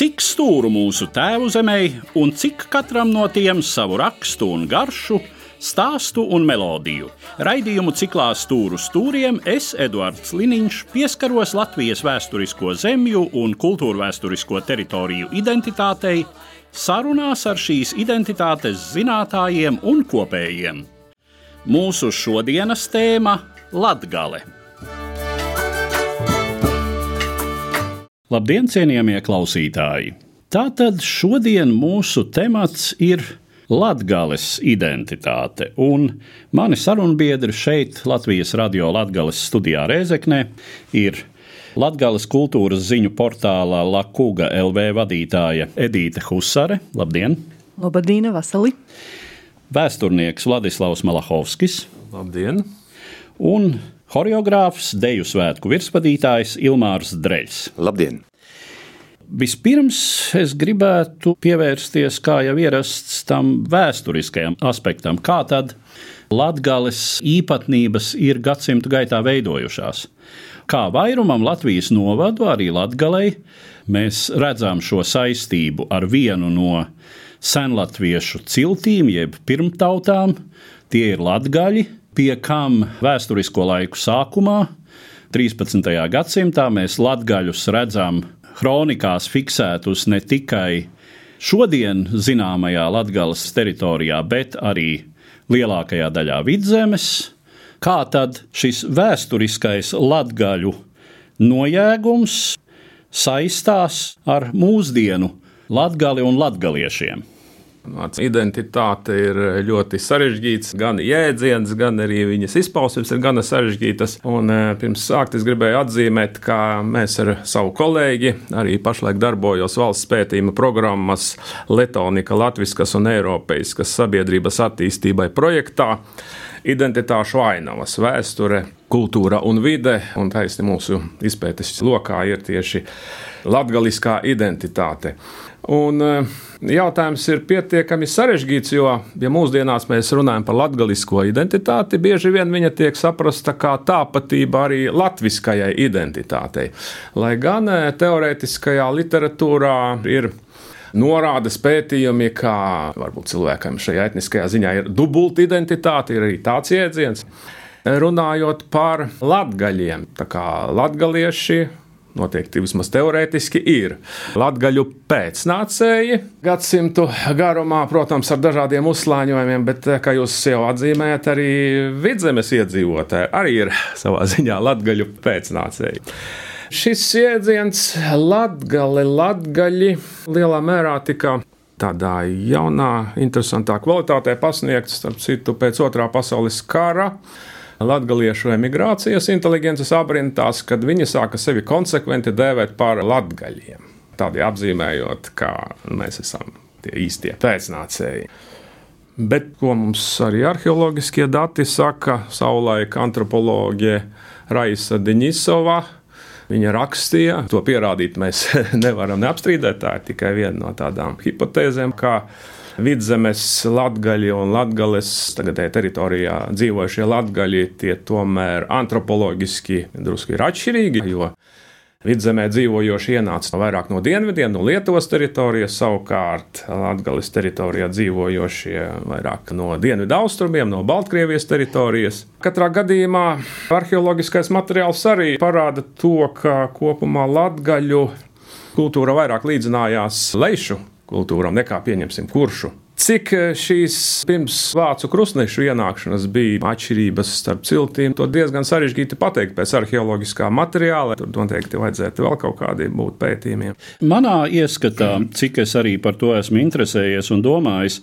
Cik stūru mūsu tēvu zemē, un cik katram no tiem savu rakstu un garšu, stāstu un melodiju. Raidījumu ciklā Stūru stūriem es, Eduards Liniņš, pieskaros Latvijas vēsturisko zemju un kultūra vēsturisko teritoriju identitātei, sarunās ar šīs identitātes zinātājiem un kopējiem. Mūsu šodienas tēma - Latgale. Labdien, cienījamie klausītāji! Tātad šodien mūsu temats ir Latvijas identitāte. Un mani sarunbiedri šeit, Latvijas radio Latvijas studijā Rēzeknē, ir Latvijas kultūras ziņu portālā Lakuga LV vadītāja Edīte Husare. Labdien! Labdien, Vasali! Vēsturnieks Vladislavs Malahovskis Labdien! un horeogrāfs, deju svētku virsvadītājs Ilmārs Dreļs. Labdien! Vispirms es gribētu pievērsties, kā jau ierasts, tam vēsturiskajam aspektam, kā tad Latvijas īpatnības ir gadsimtu gaitā veidojušās. Kā vairumam Latvijas novadu, arī Latvijai, mēs redzam šo saistību ar vienu no senlatviešu ciltīm, jeb pirmtautām. Tie ir latgaļi, pie kam vēsturisko laiku sākumā, 13. gadsimtā, mēs latgaļus redzam kronikās fiksētus ne tikai šodien zināmajā Latvijas teritorijā, bet arī lielākajā daļā vidzemes. Kā tad šis vēsturiskais latgaļu nojēgums saistās ar mūsdienu latgali un latgaliešiem? Vārds Identitāte ir ļoti sarežģīts, gan jēdziens, gan arī viņas izpausmes ir gana sarežģītas. Un, eh, pirms sākt, es gribēju atzīmēt, ka mēs ar savu kolēģi arī pašlaik darbojos valsts pētījuma programmas Letonika Latviskas un Eiropeiskas sabiedrības attīstībai projektā. Identitāšu ainavas, vēsture, kultūra un vide, un taisni mūsu izpētes lokā ir tieši latgaliskā identitāte. Un eh, jautājums ir pietiekami sarežģīts, jo, ja mūsdienās mēs runājam par latgalisko identitāti, bieži vien viņa tiek saprasta kā tāpatība arī latviskajai identitātei. Lai gan eh, teorētiskajā literatūrā ir norādes pētījumi, ka varbūt cilvēkam šajā etniskajā ziņā ir dubulta identitāte, ir arī tāds jēdziens. Runājot par latgaļiem, tā kā latgalieši Noteikti vismaz teorētiski ir. Latviju pēcnācēji gadsimtu garumā, protams, ar dažādiem uzslāņojumiem, bet, kā jūs jau atzīmējat, arī vidzemes iedzīvotāji arī ir savā ziņā latviju pēcnācēji. Šis jēdziens latgali, latgaļi lielā mērā tika tādā jaunā, interesantā kvalitātē pasniegts, starp citu, pēc otrā pasaules kara latgaliešu emigrācijas inteligences aprintās, kad viņi sāka sevi konsekventi dēvēt par latgaļiem. Tādī apzīmējot, ka mēs esam tie īstie pēcnācēji. Bet ko mums arī arheoloģiskie dati saka, savulaik antropoloģija Raisa Deņisova. Viņa rakstīja, to pierādīt mēs nevaram neapstrīdēt. Tā ir tikai viena no tādām hipotēzēm, kā vidzemes latgaļi un latgales tagadējā teritorijā dzīvojušie latgaļi, tie tomēr antropoloģiski drusku ir atšķirīgi, jo vidzemē dzīvojoši ienāca vairāk no dienvidiem, no Lietuvas teritorijas, savukārt Latgales teritorijā dzīvojošie vairāk no dienvidu austrumiem, no Baltkrievijas teritorijas. Katrā gadījumā arheoloģiskais materiāls arī parāda to, ka kopumā latgaļu kultūra vairāk līdzinājās leišu kultūram nekā pieņemsim kuršu. Cik šīs pirms vācu krustnešu ienākšanas bija atšķirības starp ciltīm, to diezgan sarežģīti pateikt pēc arheoloģiskā materiāla. Tur noteikti vajadzētu vēl kaut kādiem būt pētījumiem. Manā ieskatā, cik es arī par to esmu interesējies un domājis,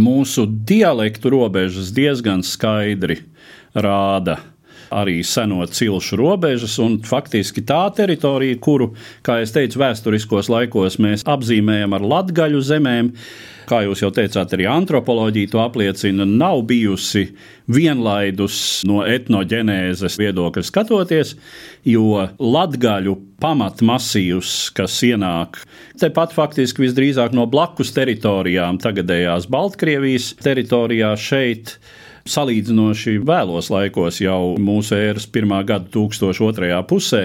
mūsu dialektu robežas diezgan skaidri rāda arī seno cilšu robežas, un faktiski tā teritorija, kuru, kā jau teicu, vēsturiskos laikos mēs apzīmējam ar latgaļu zemēm, kā jūs jau teicāt, arī antropoloģija to apliecina, nav bijusi vienlaidus no etnoģenēzes viedokļa skatoties, jo latgaļu pamatmasīvs, kas ienāk tepat faktiski visdrīzāk no blakus teritorijām, tagadējās Baltkrievijas teritorijā šeit salīdzinoši vēlos laikos, jau mūsu ēras pirmā gada tūkstoša otrajā pusē,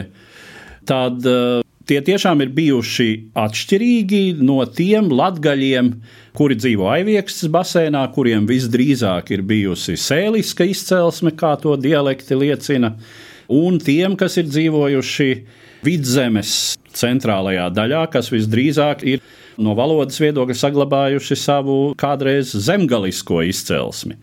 tad uh, tie tiešām ir bijuši atšķirīgi no tiem latgaļiem, kuri dzīvo Aiviekstas basēnā, kuriem visdrīzāk ir bijusi sēliska izcelsme, kā to dialekti liecina, un tiem, kas ir dzīvojuši vidzemes centrālajā daļā, kas visdrīzāk ir no valodas viedokļa saglabājuši savu kādreiz zemgalisko izcelsmi.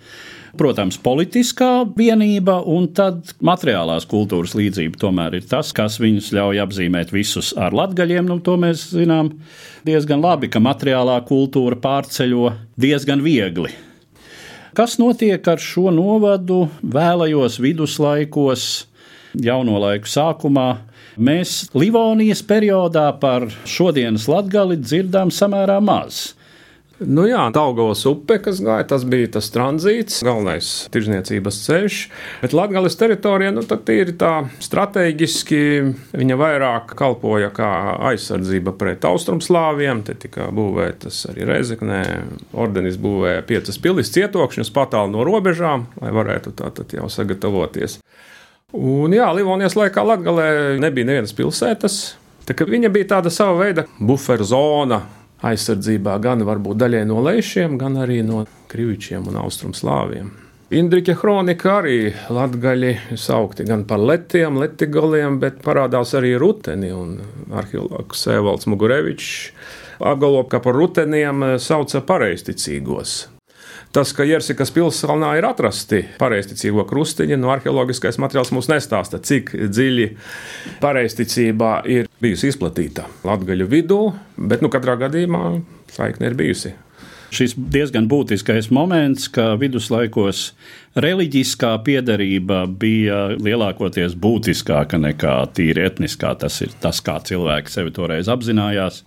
Protams, politiskā vienība un tad materiālās kultūras līdzība tomēr ir tas, kas viņus ļauj apzīmēt visus ar latgaļiem. Nu, to mēs zinām diezgan labi, ka materiālā kultūra pārceļo diezgan viegli. Kas notiek ar šo novadu vēlajos viduslaikos, jauno laiku sākumā? Mēs Livonijas periodā par šodienas latgali dzirdām samērā maz. Nu jā, Daugavas upe, kas gāja, tas bija tas tranzīts, galvenais tirzniecības ceļš. Bet Latvijas teritorijā, nu, tad ir tā strateģiski, viņa vairāk kalpoja kā aizsardzība pret austrumslāviem. Te tika būvētas arī Rezeknē, ordenis būvēja piecas pilis cietokšņus patālu no robežām, lai varētu tātad jau sagatavoties. Un jā, Livonijas laikā Latvijā nebija nevienas pilsētas. Viņa bija tāda sava veida buferu zona aizsardzībā gan varbūt daļai no lēšiem, gan arī no krivičiem un austrumslāviem. Indriča kronika arī latgaļi saukti gan par letiem, letigaliem, bet parādās arī ruteni un arheologs Evalds Mugurevičs apgalvo, ka par ruteniem sauca pareizticīgos. Tas, ka Jersikas pilsēnā ir atrasti pareizticīgo krustiņi, no arheoloģiskais materiāls mums nestāsta, cik dziļi pareizticība ir bijusi izplatīta latgaļu vidū, bet nu, katrā gadījumā saikne ir bijusi. Šis diezgan būtiskais moments, ka viduslaikos reliģiskā piedarība bija lielākoties būtiskāka nekā tīri etniskā. Tas ir tas, kā cilvēki sevi toreiz apzinājās.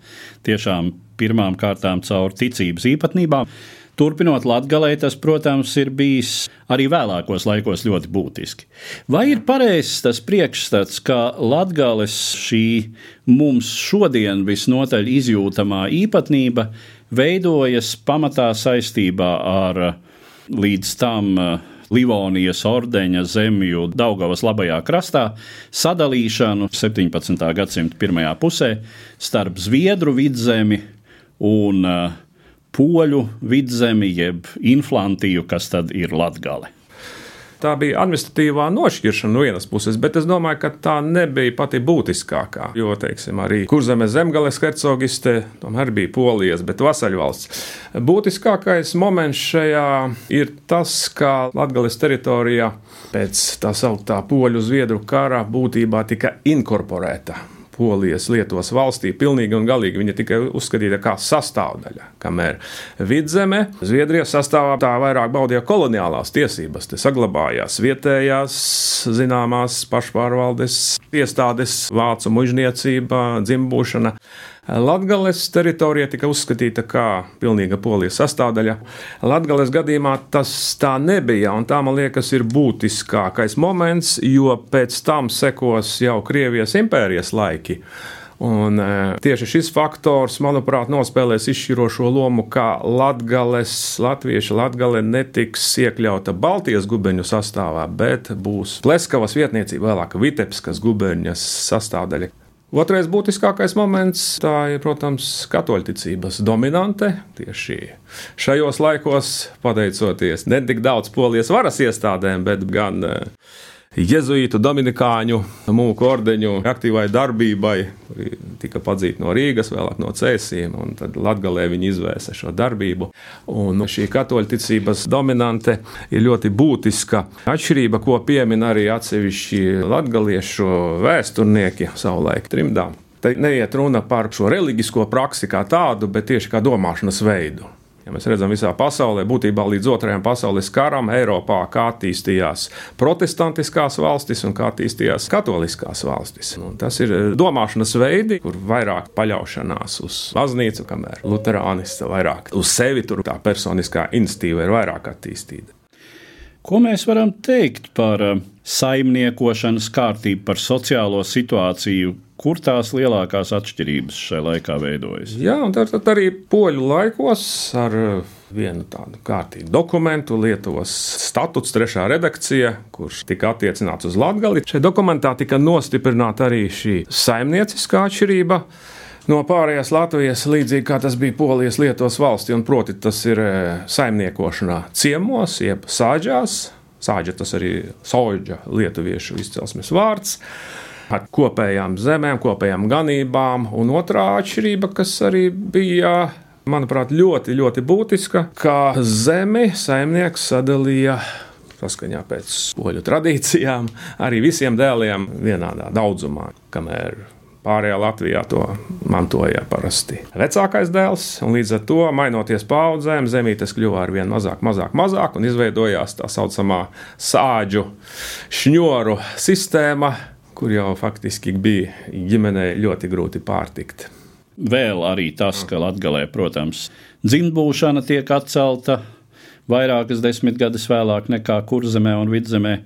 Tiešām pirmām kārtām caur ticības īpatnībām. Turpinot latgalē, tas, protams, ir bijis arī vēlākos laikos ļoti būtiski. Vai ir pareizs tas priekšstats, ka latgales šī mums šodien visnotaļ izjūtamā īpatnība veidojas pamatā saistībā ar līdz tam Livonijas ordeņa zemju Daugavas labajā krastā sadalīšanu 17. gadsimta pirmajā pusē starp Zviedru vidzemi un uh, poļu vidzemi, jeb inflantiju, kas tad ir latgale. Tā bija administratīvā nošķiršana no vienas puses, bet es domāju, ka tā nebija pati būtiskākā. Jo, teiksim, arī kurzemes zemgales hercogiste tomēr bija polijas, bet vasaļvalsts. Būtiskākais moments šajā ir tas, ka Latvijas teritorijā pēc tā sauktā poļu zviedru kara būtībā tika inkorporēta Polijas, Lietuvas valstī pilnīgi un galīgi viņa tika uzskatīta kā sastāvdaļa. Kamēr vidzeme Zviedrijas sastāvā tā vairāk baudīja koloniālās tiesības, te saglabājās vietējās zināmās pašpārvaldes iestādes, vācu mužniecība, dzimbūšana. Latvijas teritorija tika uzskatīta par pilnīga polijas sastāvdaļa. Latvijas gadījumā tas tā nebija, un tā man liekas ir būtiskākais moments, jo pēc tam sekos jau Krievijas impērijas laiki. Un, e, tieši šis faktors, manuprāt, nospēlēs izšķirošo lomu, kā latgales, latvieši latgale netiks iekļauta Baltijas gubeņu sastāvā, bet būs Pleskavas vietniecība, vēlāk Vitebskas gubeņas sastāvdaļa. Otrais būtiskākais moments ir, protams, katoļticības dominante. Tieši šajos laikos, pateicoties ne tik daudz polijas varas iestādēm, bet gan uh, Jēzuītu, Dominikāņu, mūku ordeņu aktīvai darbībai, tika padzīti no Rīgas, vēlāk no Cēsīm, un tad Latgalē viņi izvērsa šo darbību. Un šī katoļticības dominante ir ļoti būtiska atšķirība, ko piemin arī atsevišķi latgaliešu vēsturnieki savulaik trimdā. Te neiet runa par šo reliģisko praksi kā tādu, bet tieši kā domāšanas veidu. Ja mēs redzam, visā pasaulē, būtībā līdz otrajam pasaules karam, Eiropā, kā attīstījās protestantiskās valstis un kā attīstījās katoliskās valstis. Un tas ir eh, domāšanas veidi, kur vairāk paļaušanās uz baznīcu, kamēr luterānists vairāk uz sevi, tur tā personiskā institīva ir vairāk attīstīta. Ko mēs varam teikt par eh, saimniekošanas kārtību, par sociālo situāciju Kur tās lielākās atšķirības šajā laikā veidojas? Jā, un tad, tad arī poļu laikos ar vienu tādu kārtīgu dokumentu, Lietuvas statuts, trešā redakcija, kurš tika attiecināts uz Latviju. Šajā dokumentā tika nostiprināta arī šī saimnieciskā atšķirība. No pārējās Latvijas, līdzīgi kā tas bija Polijas Lietuvas valstī, un proti tas ir e, saimniekošanā ciemos, jeb sāģās. Sāģa tas arī soļģa lietuviešu izcelsmes vārds ar kopējām zemēm, kopējām ganībām. Un otrā atšķirība, kas arī bija manuprāt, ļoti, ļoti būtiska, ka zemi saimnieks sadalīja saskaņā pēc poļu tradīcijām arī visiem dēliem vienādā daudzumā, kamēr Pārējā Latvijā to mantoja parasti vecākais dēls, līdz ar to, mainoties paudzēm, zemītes kļuva ar vien mazāk, mazāk, mazāk, un izveidojās tā saucamā sāģu šņoru sistēma, kur jau faktiski bija ģimenei ļoti grūti pārtikt. Vēl arī tas, ka Latvijā, protams, dzimtbūšana tiek atcelta vairākas desmitgades vēlāk nekā kurzemē un vidzemē.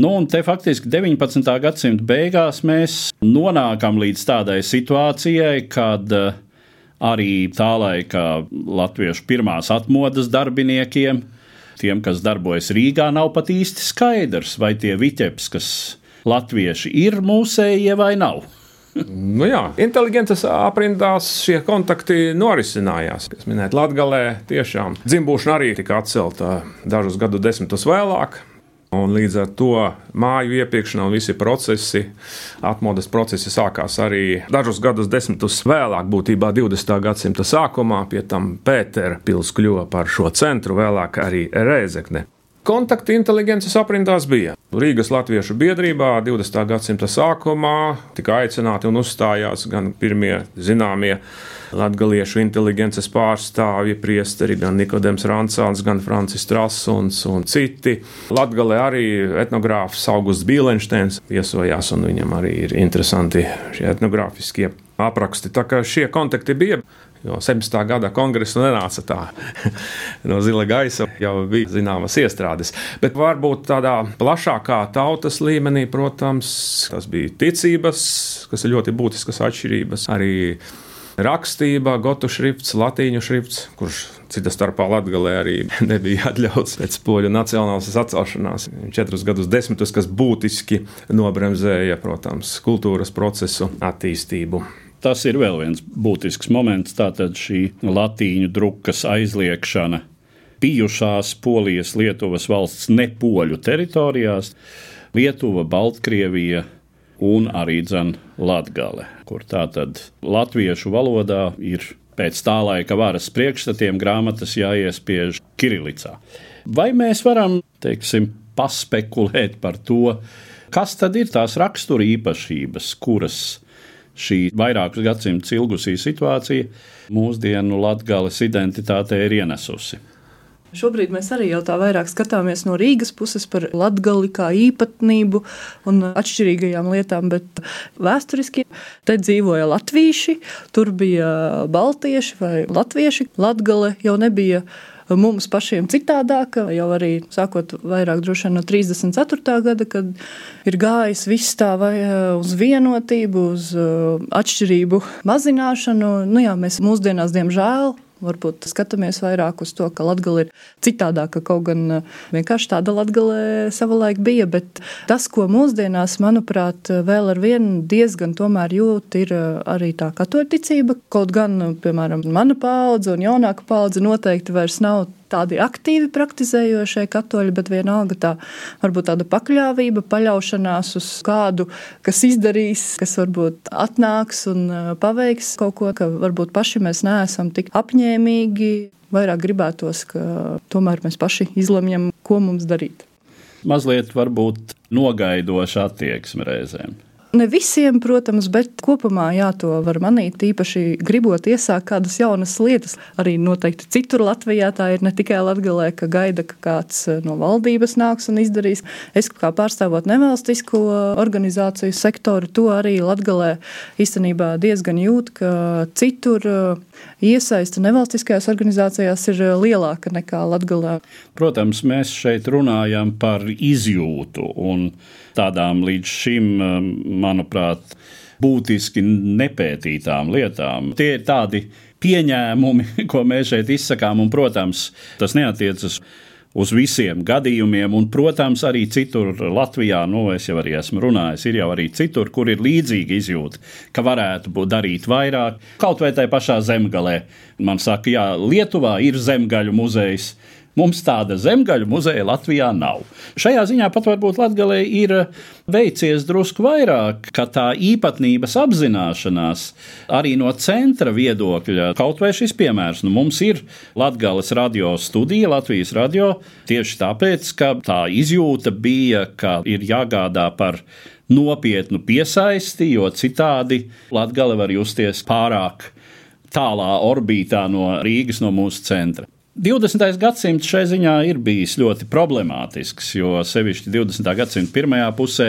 Nu, un te faktiski 19. gadsimta beigās mēs nonākam līdz tādai situācijai, kad eh, arī tā laika latviešu pirmās atmodas darbiniekiem, tiem, kas darbojas Rīgā, nav pat īsti skaidrs, vai tie viķeps, kas latvieši ir mūsējie vai nav. Nu jā, inteligences aprindās šie kontakti norisinājās. Es minēju, Latvijā tiešām dzimbūšana arī tika atcelta dažus gadu desmitus vēlāk. Un līdz ar to māju iepirkšana un visi procesi, atmodas procesi sākās arī dažus gadus desmitus vēlāk, būtībā 20. gadsimta sākumā. Pie tam Pētera pils kļuva par šo centru, vēlāk arī Rēzekne. Kontakti inteligences aprindās bija. Rīgas Latviešu biedrībā 20. gadsimta sākumā tika aicināti un uzstājās gan pirmie zināmie latviešu inteligences pārstāvji, priesteri, gan Nikodems Rancāns, gan Francis Trasuns un citi. Latgalē arī etnogrāfs Augusts Bīlensteins viesojās, un viņam arī ir interesanti šie etnogrāfiskie apraksti. Tā kā šie kontakti bija. Jo 17. gada kongresa nenāca tā no zila gaisa, jau bija zināmas iestrādes. Bet varbūt tādā plašākā tautas līmenī, protams, tas bija ticības, kas ir ļoti būtiskas atšķirības. Arī rakstība, gotu šrifts, latīņu šrifts, kurš cita starpā Latvijā arī nebija atļauts pēc poļu nacionālās atcelšanās. Četrus gadus desmitus, kas būtiski nobremzēja, protams, kultūras procesu attīstību. Tas ir vēl viens būtisks moments. Tātad šī latīņu drukas aizliekšana bijušās Polijas, Lietuvas valsts nepoļu teritorijās, Lietuva, Baltkrievija un arī Latvija, kur tātad latviešu valodā ir pēc tā laika varas priekšstatiem grāmatas jāiespiež Kirilicā. Vai mēs varam, teiksim, paspekulēt par to, kas tad ir tās rakstura īpašības, kuras šī vairākus gadsimtus ilgusī situācija mūsdienu latgales identitātē ir ienesusi. Šobrīd mēs arī jau tā vairāk skatāmies no Rīgas puses par latgali kā īpatnību un atšķirīgajām lietām, bet vēsturiski te dzīvoja latvieši, tur bija baltieši vai latvieši. Latgale jau nebija mums pašiem citādāka. Jau arī sākot vairāk droši no 34. gada, kad ir gājis viss tā vai uz vienotību, uz atšķirību mazināšanu. Nu jā, mēs mūsdienās, diemžēl, Varbūt skatāmies vairāk uz to, ka Latvija ir citādāka, kaut gan eh, vienkārši tāda Latvija savulaik bija. Bet tas, ko mūsdienās, manuprāt, vēl ar vienu diezgan jūt, ir eh, arī tā katoļticība. Kaut gan, piemēram, mana paudze un jaunāka paudze noteikti vairs nav tādi aktīvi praktizējošie katoļi, bet vienalga tā varbūt tāda pakļāvība, paļaušanās uz kādu, kas izdarīs, kas varbūt atnāks un uh, paveiks kaut ko, ka varbūt paši mēs neesam tik apņēmīgi. Vairāk gribētos, ka tomēr mēs paši izlemjam, ko mums darīt. Mazliet varbūt nogaidoša attieksme reizēm. Ne visiem, protams, bet kopumā jā, to var manīt. Īpaši gribot iesākt kādas jaunas lietas. Arī noteikti citur Latvijā tā ir ne tikai Latvijā, ka gaida, ka kāds eh, no valdības nāks un izdarīs. Es kā pārstāvot nevalstisko organizāciju sektoru, to arī Latvijā īstenībā diezgan jūt, ka citur eh, iesaista nevalstiskajās organizācijās ir eh, lielāka nekā Latvijā. Protams, mēs šeit runājam par izjūtu un tādām līdz šim, um, manuprāt, būtiski nepētītām lietām. Tie ir tādi pieņēmumi, ko mēs šeit izsakām, un, protams, tas neatiecas uz visiem gadījumiem, un, protams, arī citur Latvijā, nu, es jau arī esmu runājis, ir jau arī citur, kur ir līdzīga izjūta, ka varētu būt darīt vairāk. Kaut vai tajā pašā zemgalē. Man saka, jā, Lietuvā ir zemgaļu muzejs. Mums tāda zemgaļu muzeja Latvijā nav. Šajā ziņā pat varbūt Latvijā ir veicies drusku vairāk, ka tā īpatnības apzināšanās arī no centra viedokļa, kaut vai šis piemērs, nu mums ir Latvijas radio studija, Latvijas radio, tieši tāpēc, ka tā izjūta bija, ka ir jāgādā par nopietnu piesaisti, jo citādi Latvija var justies pārāk tālā orbītā no Rīgas, no mūsu centra. 20. gadsimts šai ziņā ir bijis ļoti problemātisks, jo sevišķi 20. gadsimta pirmajā pusē.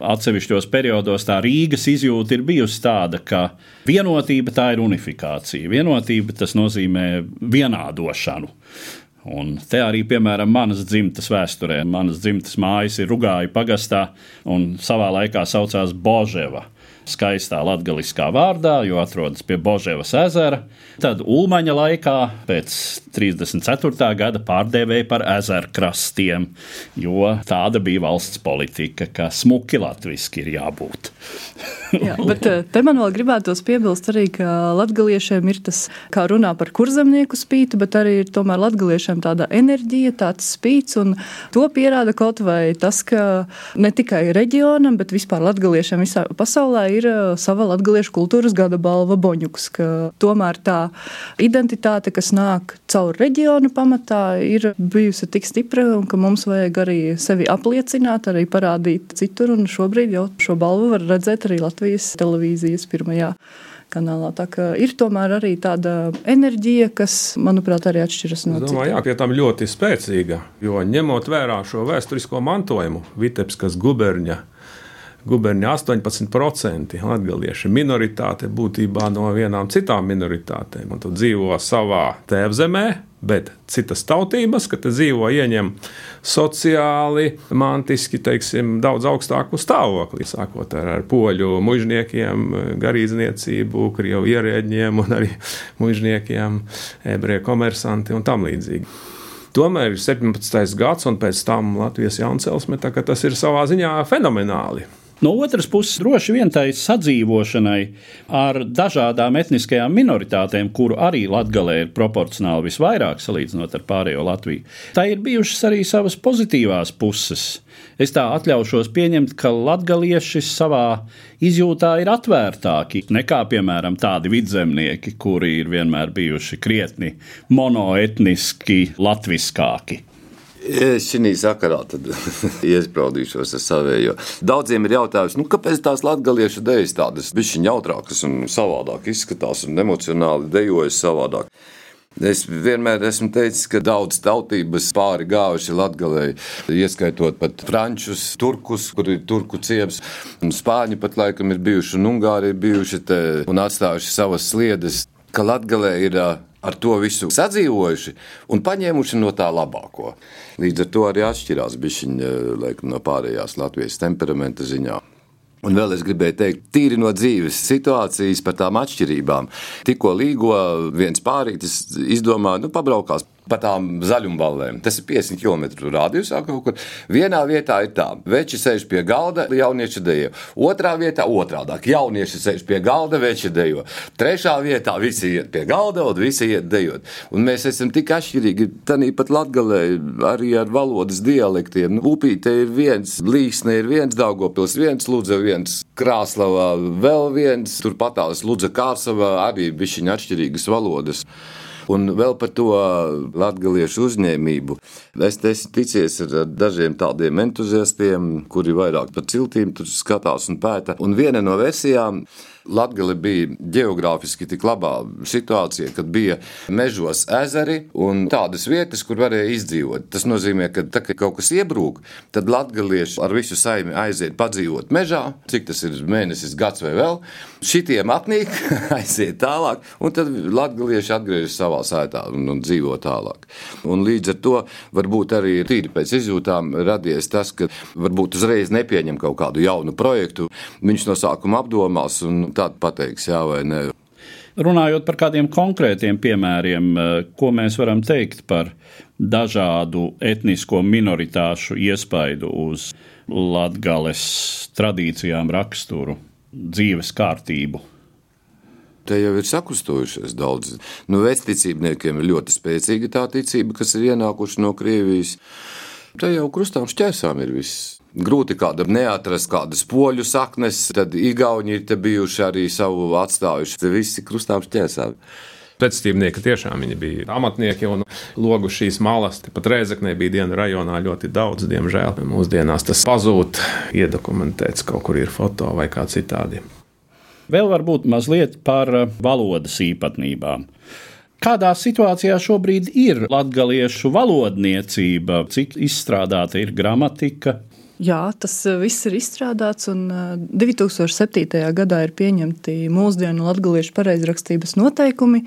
Atsevišķos periodos tā Rīgas izjūta ir bijusi tāda, ka vienotība tā ir unifikācija. Vienotība tas nozīmē vienādošanu. Un te arī, piemēram, manas dzimtas vēsturē, manas dzimtas mājas ir Rugāja pagastā un savā laikā saucās Boževa skaistā latgaliskā vārdā, jo atrodas pie Boževas ezera. Tad Ulmaņa laikā pēc 34. gada pārdēvēja par ezerkrastiem, jo tāda bija valsts politika, ka smuki latviski ir jābūt. Jā, bet eh, te man vēl gribētos piebilst arī, ka latgaliešiem ir tas, kā runā par kurzemnieku spīti, bet arī ir tomēr latgaliešiem tāda enerģija, tāds spīts, un to pierāda kaut vai tas, ka ne tikai reģionam, bet vispār latgaliešiem visā pasaulē ir sava latgaliešu kultūras gada balva Boņuks, tomēr tā identitāte, kas nāk caur reģionu pamatā, ir bijusi tik stipra, un ka mums vajag arī sevi apliecināt, arī parādīt citur, un šobrīd jau šo balvu var redzēt arī Latvijas televīzijas pirmajā kanālā. Tā kā ir tomēr arī tāda enerģija, kas, manuprāt, arī atšķiras no domāju, jā, tā ir ļoti spēcīga. Jo ņemot vērā šo vēsturisko mantojumu, Vitebiskas guberņa. Guberņā 18% latgalieši minoritāte būtībā no vienām citām minoritātēm. Un tu dzīvo savā tēvzemē, bet citas tautības, ka te dzīvo ieņem sociāli, mantiski, teiksim, daudz augstāku stāvokli. Sākot ar, ar poļu mužniekiem, garīdzniecību, krievu ierēģiem un arī mužniekiem, ebreju komersanti un tam līdzīgi. Tomēr ir 17. gads, un pēc tam Latvijas jauncelsme, tā ka tas ir savā ziņā fenomenāli. No otras puses, droši vien tai sadzīvošanai ar dažādām etniskajām minoritātēm, kuru arī Latvijā ir proporcionāli visvairāk salīdzinot ar pārējo Latviju, tai ir bijušas arī savas pozitīvās puses. Es tā atļaušos pieņemt, ka latgalieši savā izjūtā ir atvērtāki nekā, piemēram, tādi vidzemnieki, kuri ir vienmēr bijuši krietni monoetniski latviskāki. Šī sakarā iesprādīšos ar savējo. Daudziem ir jautājums, nu, kāpēc tās latviešu dēļas tādas bišķiņa jautrākas un savādāk izskatās un emocionāli dejojas savādāk. Es vienmēr esmu teicis, ka daudz tautības pāri gājuši Latvijai, ieskaitot pat frančus, turkus, kur ir turku ciems, un spāņi pat laikam ir bijuši, un ungāri ir bijuši te un atstājuši savas sliedes, ka Latvijai ir ar to visu sadzīvojuši un paņēmuši no tā labāko. Līdz ar to arī atšķirās bišķiņa laikam, no pārējās Latvijas temperamenta ziņā. Un vēl es gribēju teikt, tīri no dzīves situācijas par tām atšķirībām. Tikko līgo viens pārītis izdomāja, nu, pabraukās pa tām zaļumballēm. Tas ir 50 km radiusā kaut kur. Vienā vietā ir tā, veči sēž pie galda, jaunieši dejo. Otrā vietā otrādāk, jaunieši sēž pie galda, veči dejo. Trešā vietā visi iet pie galda un visi iet dejot. Un mēs esam tik atšķirīgi, tāpat latgalē, arī ar valodas dialektiem. Nu, Upīte ir viens, Līsne ir viens, Daugopils viens, Lūdza viens, Krāslavā vēl viens, turpatās Lūdza Kārsavā arī bišķiņa atšķirīgas valodas. Un vēl par to latviešu uzņēmību. Es esmu ticies ar dažiem tādiem entuziastiem, kuri vairāk par ciltīm skatās un pēta. Un viena no versijām Latvija bija geogrāfiski tik labā situācijā, kad bija mežos ezeri un tādas vietas, kur varēja izdzīvot. Tas nozīmē, ka, tā, kad kaut kas iebrūk, tad latvieši ar visu saimi aiziet padzīvot mežā, cik tas ir mēnesis, gads vai vēl. Šitiem apnīk, aiziet tālāk, un tad latvieši atgriežas savā sētā un, un dzīvo tālāk. Un līdz ar to varbūt arī tīri pēc izjūtām radies tas, ka varbūt uzreiz nepieņem kaut kādu jaunu projektu. Viņš no sākuma apdomās un tad pateiks jā vai nē. Runājot par kādiem konkrētiem piemēriem, ko mēs varam teikt par dažādu etnisko minoritāšu iespaidu uz latgales tradīcijām, raksturu, dzīves kārtību. Te jau ir sakustojušies daudz. Nu, Vecticībniekiem ir ļoti spēcīga tā ticība, kas ir ienākuši no Krievijas. Te jau krustām šķērsām ir viss. Grūti kādam neatrast kādas poļu saknes, tad Igauni ir te bijuši arī savu atstājuši. Visi krustām šķērsām. Pēctīvnieki tiešām bija amatnieki un logu šīs malas. Pat Rēzaknē bija diena rajonā ļoti daudz, diemžēl. Mūsdienās tas pazūd, iedokumentēts kaut kur ir foto vai kā citādi. Vēl varbūt mazliet par valodas īpatnībām. Kādā situācijā šobrīd ir latviešu valodniecība, cik izstrādāta ir gramatika, Jā, tas eh, viss ir izstrādāts, un 2007. Eh, gadā ir pieņemti mūsdienu latviešu pareizrakstības noteikumi.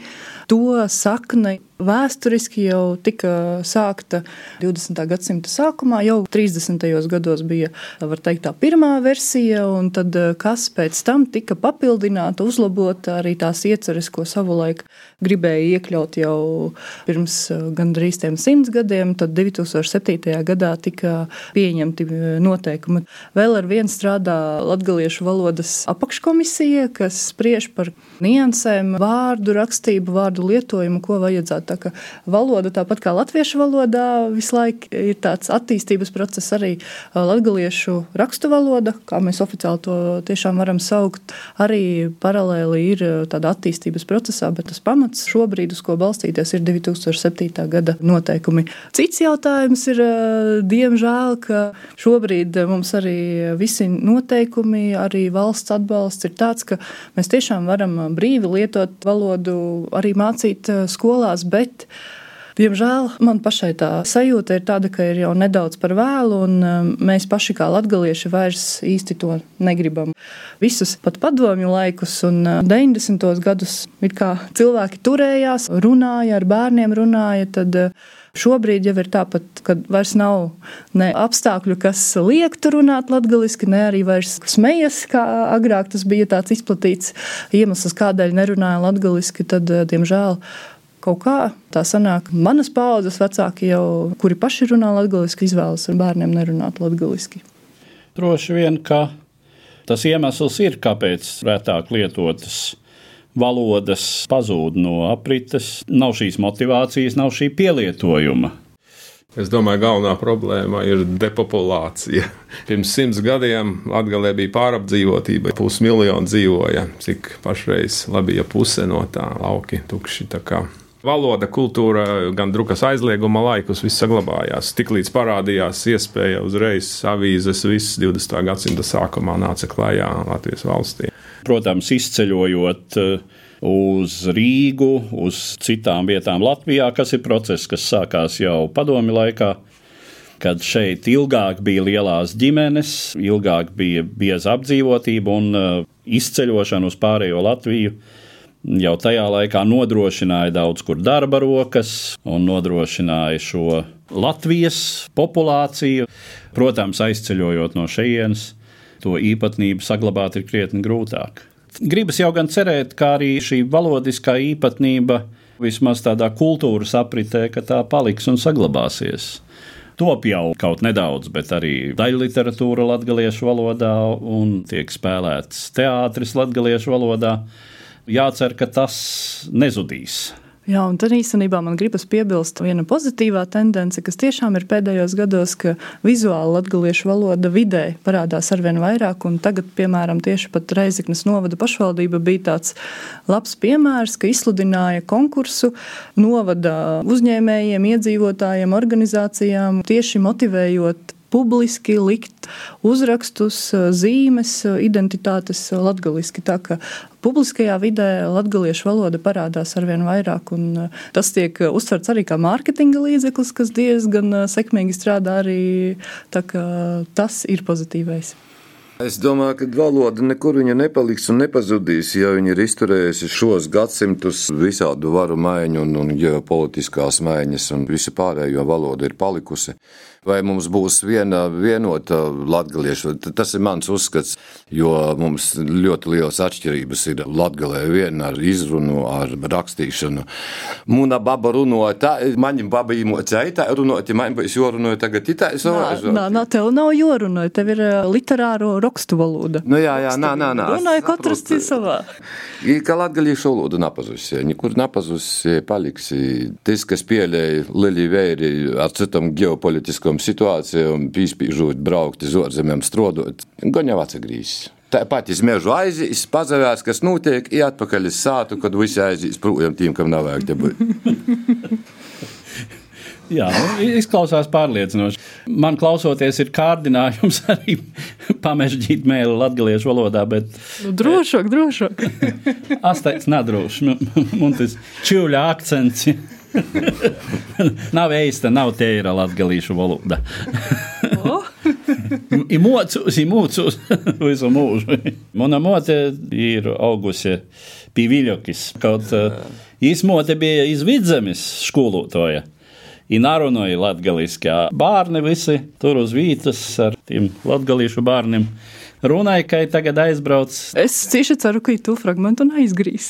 To sakne vēsturiski jau tika sākta 20. gadsimta sākumā, jau 30. gados bija teikt, tā pirmā versija, un tad, eh, kas pēc tam tika papildināta, uzlabota arī tās ieceres, ko savulaik gribēja iekļaut jau pirms eh, gandrīz simts gadiem, tad 2007. gadā tika pieņemti eh, noteikumi. Vēl ar vienu strādā Latgaliešu valodas apakškomisija, kas spriež par niansēm, vārdu rakstību, vārdu lietojumu, ko vajadzētu Tā kā valoda, tāpat kā latviešu valodā, visu laiku ir tāds attīstības process, arī latviešu rakstu valoda, kā mēs oficiāli to tiešām varam saukt, arī paralēli ir tāda attīstības procesā, bet tas pamats šobrīd, uz ko balstīties, ir 2007. gada noteikumi. Cits jautājums ir, diemžēl, ka šobrīd mums arī visi noteikumi, arī valsts atbalsts ir tāds, ka mēs tiešām varam brīvi lietot valodu, arī mācīt skolās, bet Diemžēl man pašai tā sajūta ir tāda, ka ir jau nedaudz par vēlu, un um, mēs paši kā latgalieši vairs īsti to negribam. Visus pat padomju laikus un 90. Uh, gadus cilvēki turējās, runāja ar bērniem, runāja. Tad, uh, Šobrīd jau ir tāpat, ka vairs nav ne apstākļu, kas liektu runāt latviešu, ne arī vairs smejas, kā agrāk tas bija tāds izplatīts iemesls, kādēļ nerunāja latviešu. Tad, uh, diemžēl, kaut kā tā sanāk, manas paudzes vecāki jau, kuri paši runā latviešu, izvēlas ar bērniem nerunāt latviešu. Droši vien, ka tas iemesls ir, kāpēc retāk lietotas valodas pazūd no aprites. Nav šīs motivācijas, nav šī pielietojuma. Es domāju, galvenā problēma ir depopulācija. Pirms simts gadiem Latvijā bija pārapdzīvotība, pusmiljonu dzīvoja. Cik pašreiz labi, ja puse no tā lauki tukši. Tā kā Valoda, kultūra, gan drukas aizlieguma laikus, viss saglabājās. Tiklīdz parādījās iespēja uzreiz avīzes, viss 20. gadsimta sākumā nāca klajā Latvijas valstī. Protams, izceļojot eh, uz Rīgu, uz citām vietām Latvijā, kas ir process, kas sākās jau padomi laikā kad šeit ilgāk bija lielās ģimenes, ilgāk bija bieza apdzīvotība un uh, izceļošana uz pārējo Latviju jau tajā laikā nodrošināja daudz kur darba rokas un nodrošināja šo Latvijas populāciju. Protams, aizceļojot no šejienes, to īpatnību saglabāt ir krietni grūtāk. Gribas jau gan cerēt, ka arī šī valodiskā īpatnība vismaz tādā kultūras apritē, ka tā paliks un saglabāsies. Top jau kaut nedaudz, bet arī daļliteratūra latviešu valodā un tiek spēlēts teātris latviešu valodā jācer, ka tas nezudīs. Jā, un tad īstenībā man gribas piebilst viena pozitīvā tendence, kas tiešām ir pēdējos gados, ka vizuāli latviešu valoda vidē parādās arvien vairāk. Tagad, piemēram, tieši Reizeknas novada pašvaldība bija tāds labs piemērs, ka izsludināja konkursu novada uzņēmējiem, iedzīvotājiem, organizācijām, tieši motivējot publiski likt uzrakstus, zīmes, identitātes latgaliski. Tā kā publiskajā vidē latgaliešu valoda parādās arvien vairāk, un tas tiek uztverts arī kā mārketinga līdzeklis, kas diezgan sekmīgi strādā arī. Tas ir pozitīvais. Es domāju, ka valoda nekur nepaliks un nepazudīs, ja viņa ir izturējusi šos gadsimtus visādu varu maiņu un, un ģeopolitiskās maiņas, un visa pārējo valoda ir palikusi. Vai mums būs viena vienota latgaliešu. Tas ir mans uzskats, jo mums ļoti liels atšķirības ir latgalē viena ar izrunu, ar rakstīšanu. Muna baba runāja tā, maņem baba īmocēja tā runāt, ja man būs jorunāja tagad itā savā. Nā, nā, tev nav jorunāja, tev ir literāro rakstu valoda. Nu jā, jā, nā, nā, nā. Runāja katrs savā. Ka latgalīšu valodu napazusi, nekur napazusi, paliksi. Tas, kas pieļēja lieli vēri ar citām ģeopolitiskām situācijām, pīspīžot, braukt uz ārzemēm, strodot, gan jau atsagrīs. Tāpat es mežu aizies, pazavās, kas notiek, ir atpakaļ uz sātu, kad visi aizies projām tiem, kam nav vajag te būt. Jā, nu, izklausās pārliecinoši. Man klausoties, ir kārdinājums arī pamežģīt mēlu latviešu valodā, bet. Nu, drošāk, drošāk. Astoņas nedroši. Un tas čūļa akcents. nav īsta, nav tēra latviešu valoda. Ir mocus visu mūžu. Mana mote ir augusi pie Viļokis. Kaut izmote bija iz vidzemes skolotāja. Inārunoja latgaliski. Bērni visi tur uz vietas ar tiem latgalīšu bērniem. Runāja, ka tagad aizbrauc. Es cieši ceru, ka tu fragmentu neizgrīs.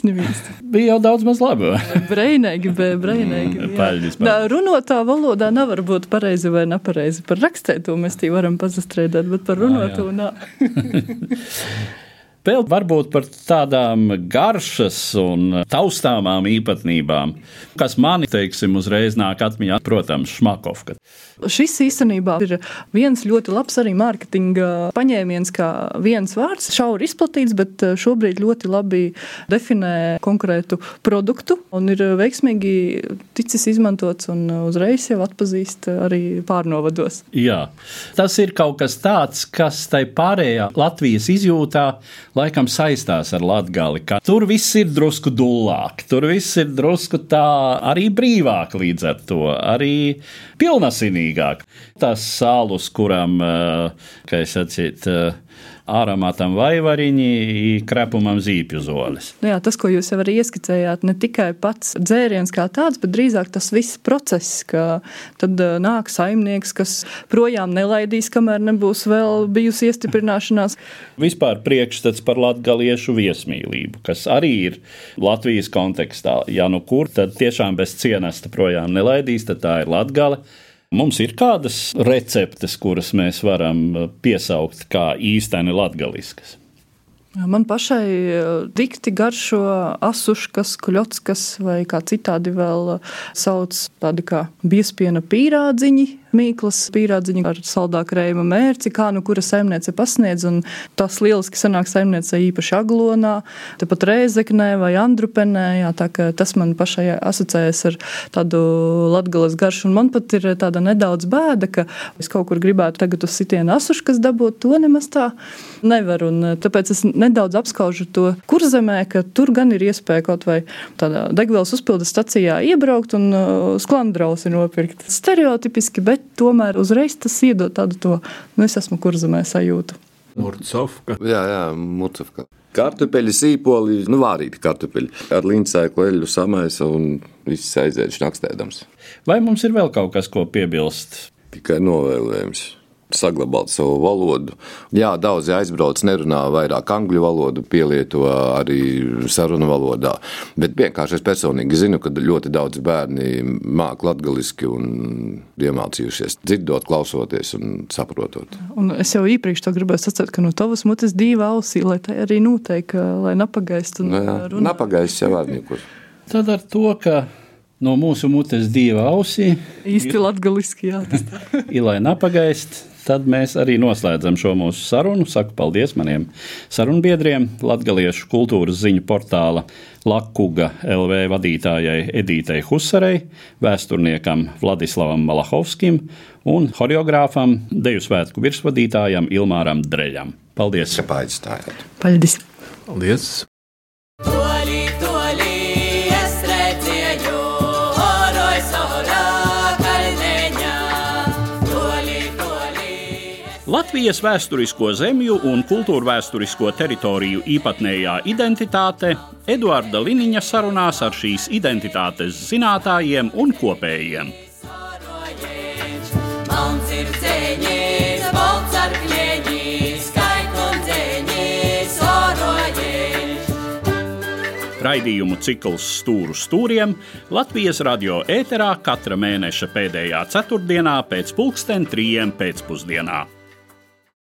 Bija jau daudz maz labi. Breinīgi, bet breinīgi. jā. Paļģis, Nā, runātā valodā nevar būt pareizi vai nepareizi. Par rakstēto mēs tī varam pazastrēdēt, bet par runāto nā. Vēl varbūt par tādām garšas un taustāmām īpatnībām, kas man, teiksim, uzreiz nāk atmiņā, protams, šmakovka. Šis īstenībā ir viens ļoti labs arī mārketinga paņēmiens, kā viens vārds, šauri izplatīts, bet šobrīd ļoti labi definē konkrētu produktu un ir veiksmīgi ticis izmantots un uzreiz jau atpazīst arī pārnovados. Jā, tas ir kaut kas tāds, kas tai pārējā Latvijas izjūtā laikam saistās ar Latgali, ka tur viss ir drusku dullāk, tur viss ir drusku tā arī brīvāk līdz ar to, arī pilnasinīgāk. Tas sālus, kuram, eh, kā es sacītu, āramatam vaivariņi, krepumam zīpju zolis. Nu jā, tas, ko jūs jau arī ieskicējāt, ne tikai pats dzēriens kā tāds, bet drīzāk tas viss process, ka tad uh, nāk saimnieks, kas projām nelaidīs, kamēr nebūs vēl bijusi iestiprināšanās. Vispār priekšstats par latgaliešu viesmīlību, kas arī ir Latvijas kontekstā. Ja nu kur, tad tiešām bez cienesta projām nelaidīs, tad tā ir latgale. Mums ir kādas receptes, kuras mēs varam piesaukt kā īstenībā latgaliskas. Man pašai eh, dikti garšo asuškas, kuļotskas vai kā citādi vēl eh, sauc tādi kā biespiena pīrādziņi, mīklas pīrādziņi ar saldā krējuma mērci, kā nu kura saimniece pasniedz, tas lieliski sanāk saimniece īpaši aglonā, tepat reizeknē vai andrupenē, jā, tā tas man pašai asociējas ar tādu latgalas garšu, un man pat ir tāda nedaudz bēda, ka es kaut kur gribētu tagad uz sitienu asuškas dabūt, to nemaz tā nevar, un tāpēc es nedaudz apskaužu to kurzemē, ka tur gan ir iespēja kaut vai tādā degvielas uzpildes stacijā iebraukt un uh, sklandrausi nopirkt. Stereotipiski, bet tomēr uzreiz tas iedod tādu to, nu es esmu kurzemē sajūtu. Murcovka. Jā, jā, mucavka. Kartupeļi, sīpoli, nu vārīti kartupeļi. Ar līncsēklu eļu samaisa un viss aiziet šnakstēdams. Vai mums ir vēl kaut kas, ko piebilst? Tikai novēlējums. Saglabāt savu valodu. Jā, daudzi aizbrauc, nerunā vairāk angļu valodu, pielieto arī sarunu valodā. Bet vienkārši es personīgi zinu, ka ļoti daudz bērni māca latviešu un iemācījušies dzirdot, klausoties un saprotot. Un es jau iepriekš to gribēju sacīt, ka no tavas mutes divi ausī, lai tā arī noteikti, lai napagaistu. Nu, jā, Napagājis jau var nekur. Tad ar to, ka no mūsu mutes divi ausī Īsti latgaliski, jā. tas tā. ir lai napagaist. Tad mēs arī noslēdzam šo mūsu sarunu. Saku paldies maniem sarunbiedriem, Latviešu kultūras ziņu portāla Lakuga LV vadītājai Edītei Husarei, vēsturniekam Vladislavam Malahovskim un horeogrāfam, deju svētku virsvadītājam Ilmāram Dreļam. Paldies! Paļdis! Paldies! Latvijas vēsturisko zemju un kultūrvēturisko teritoriju īpatnējā identitāte Eduarda Liniņa sarunās ar šīs identitātes zinātājiem un kopējiem. Raidījumu cikls Stūru stūriem Latvijas radio ēterā katra mēneša pēdējā ceturtdienā pēc pulksten trijiem pēcpusdienā.